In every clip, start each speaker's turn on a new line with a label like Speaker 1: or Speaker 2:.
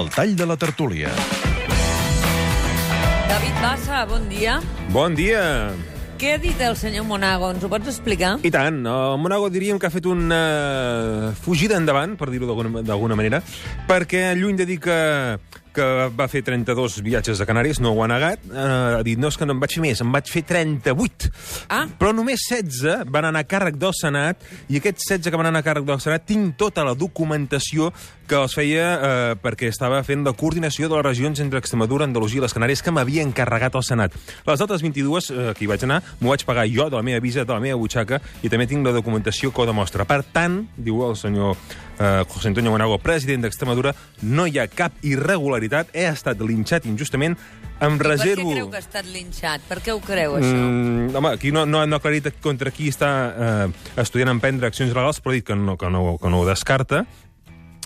Speaker 1: El tall de la tertúlia.
Speaker 2: David Bassa, bon dia.
Speaker 3: Bon dia.
Speaker 2: Què ha dit el senyor Monago? Ens ho pots explicar?
Speaker 3: I tant, el Monago diríem que ha fet una fugida endavant, per dir-ho d'alguna- d'alguna manera, perquè lluny de dir que, que va fer 32 viatges a Canàries, no ho ha negat, eh, ha dit, no, és que no en vaig fer més, en vaig fer 38.
Speaker 2: Ah.
Speaker 3: Però només 16 van anar a càrrec del Senat, i aquests 16 que van anar a càrrec del Senat tinc tota la documentació que els feia eh, perquè estava fent la coordinació de les regions entre Extremadura, Andalusia i les Canàries que m'havia encarregat el Senat. Les altres 22 eh, que hi vaig anar m'ho vaig pagar jo de la meva visa, de la meva butxaca, i també tinc la documentació que ho demostra. Per tant, diu el senyor eh, José Antonio Monago, president d'Extremadura, no hi ha cap irregularitat, he estat linxat injustament, em
Speaker 2: Per què
Speaker 3: reservo...
Speaker 2: creu que ha estat linxat? Per què ho creu, això?
Speaker 3: Mm, home, aquí no, no, no ha aclarit contra qui està eh, estudiant emprendre accions legals, però ha dit que no, que no, que no ho descarta,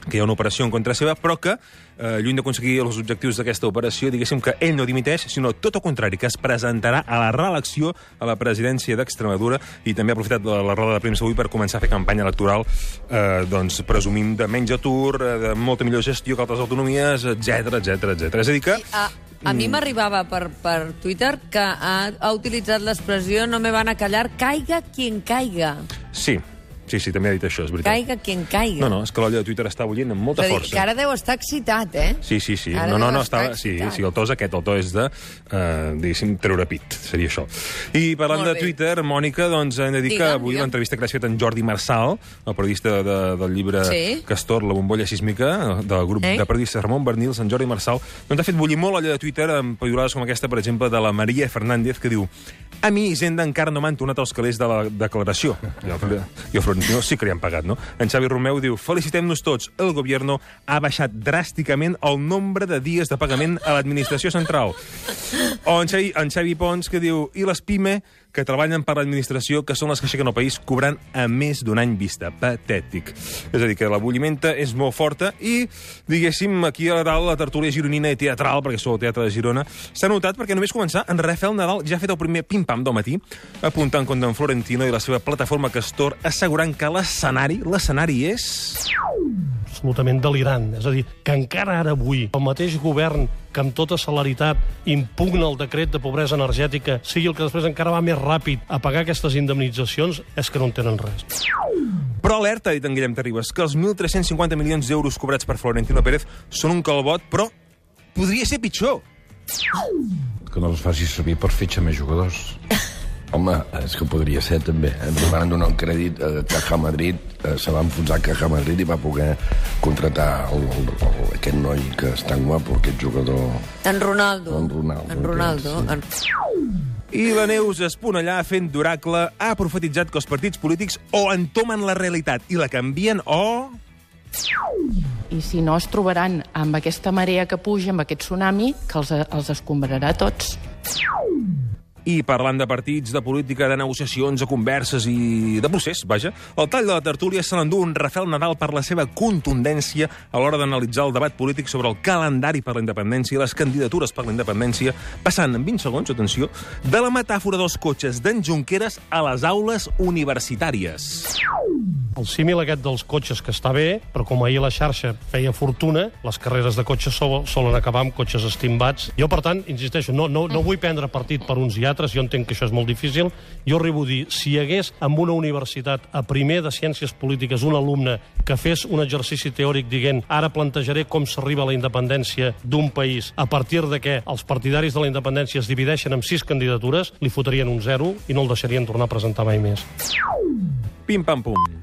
Speaker 3: que hi ha una operació en contra seva, però que, eh, lluny d'aconseguir els objectius d'aquesta operació, diguéssim que ell no dimiteix, sinó tot el contrari, que es presentarà a la reelecció a la presidència d'Extremadura i també ha aprofitat la, la roda de premsa avui per començar a fer campanya electoral, eh, doncs, presumim de menys atur, eh, de molta millor gestió que altres autonomies, etc etc etc. És a dir que...
Speaker 2: A, a mi m'arribava per, per Twitter que ha, ha utilitzat l'expressió no me van a callar, caiga quien caiga.
Speaker 3: Sí, sí, sí, també ha dit això, és veritat.
Speaker 2: Caiga quien caiga.
Speaker 3: No, no, és que l'olla de Twitter està bullint amb
Speaker 2: És
Speaker 3: molta
Speaker 2: a dir,
Speaker 3: força.
Speaker 2: que ara deu estar excitat, eh?
Speaker 3: Sí, sí, sí.
Speaker 2: Ara
Speaker 3: no, no, no, estava... Sí,
Speaker 2: excitat.
Speaker 3: sí, el to és aquest, el to és de, eh, diguéssim, treure pit, seria això. I parlant de. Twitter, Mònica, doncs hem de dir que avui l'entrevista que has fet en Jordi Marçal, el periodista de, del llibre
Speaker 2: Sí.
Speaker 3: Castor, La bombolla sísmica, del grup
Speaker 2: Eh?
Speaker 3: de periodistes Ramon Bernils, en Jordi Marçal, doncs ha fet bullir molt l'olla de Twitter amb periodades com aquesta, per exemple, de la Maria Fernández, que diu a mi Hisenda encara no m'han tornat els calés de la declaració. I el, Florentino sí que li han pagat, no? En Xavi Romeu diu, felicitem-nos tots, el gobierno ha baixat dràsticament el nombre de dies de pagament a l'administració central. O en Xavi, en Xavi Pons, que diu, i les PIME, que treballen per l'administració, que són les que aixequen el país, cobrant a més d'un any vista. Patètic. És a dir, que la bullimenta és molt forta i, diguéssim, aquí a dalt la tertúlia gironina i teatral, perquè sou el Teatre de Girona, s'ha notat perquè només començar, en Rafael Nadal ja ha fet el primer pim-pam del matí, apuntant contra en Florentino i la seva plataforma Castor, assegurant que l'escenari, l'escenari és...
Speaker 4: absolutament delirant. És a dir, que encara ara avui el mateix govern que amb tota celeritat impugna el decret de pobresa energètica sigui el que després encara va més ràpid a pagar aquestes indemnitzacions, és que no en tenen res.
Speaker 3: Però alerta, ha dit en Guillem Terribas, que els 1.350 milions d'euros cobrats per Florentino Pérez són un calbot, però podria ser pitjor.
Speaker 5: que no els faci servir per fitxar més jugadors. Home, és que podria ser també. Ens van donar un crèdit a Caja Madrid, eh, se va enfonsar Caja Madrid i va poder contratar el, el, el, aquest noi que és tan guapo, aquest jugador...
Speaker 2: En Ronaldo.
Speaker 5: En Ronaldo,
Speaker 2: En Ronaldo.
Speaker 5: sí.
Speaker 2: En...
Speaker 3: I la Neus Esponellà, fent d'oracle, ha profetitzat que els partits polítics o entomen la realitat i la canvien o...
Speaker 6: I si no, es trobaran amb aquesta marea que puja, amb aquest tsunami, que els, els escombrarà tots.
Speaker 3: I parlant de partits, de política, de negociacions, de converses i de procés, vaja, el tall de la tertúlia se l'endú un Rafael Nadal per la seva contundència a l'hora d'analitzar el debat polític sobre el calendari per la independència i les candidatures per la independència, passant en 20 segons, atenció, de la metàfora dels cotxes d'en Junqueras a les aules universitàries.
Speaker 4: El símil aquest dels cotxes que està bé, però com ahir la xarxa feia fortuna, les carreres de cotxes sol, solen acabar amb cotxes estimbats. Jo, per tant, insisteixo, no, no, no vull prendre partit per uns i altres, jo entenc que això és molt difícil. Jo arribo a dir, si hi hagués en una universitat a primer de Ciències Polítiques un alumne que fes un exercici teòric dient ara plantejaré com s'arriba a la independència d'un país a partir de què els partidaris de la independència es divideixen en sis candidatures, li fotrien un zero i no el deixarien tornar a presentar mai més.
Speaker 3: Pim-pam-pum.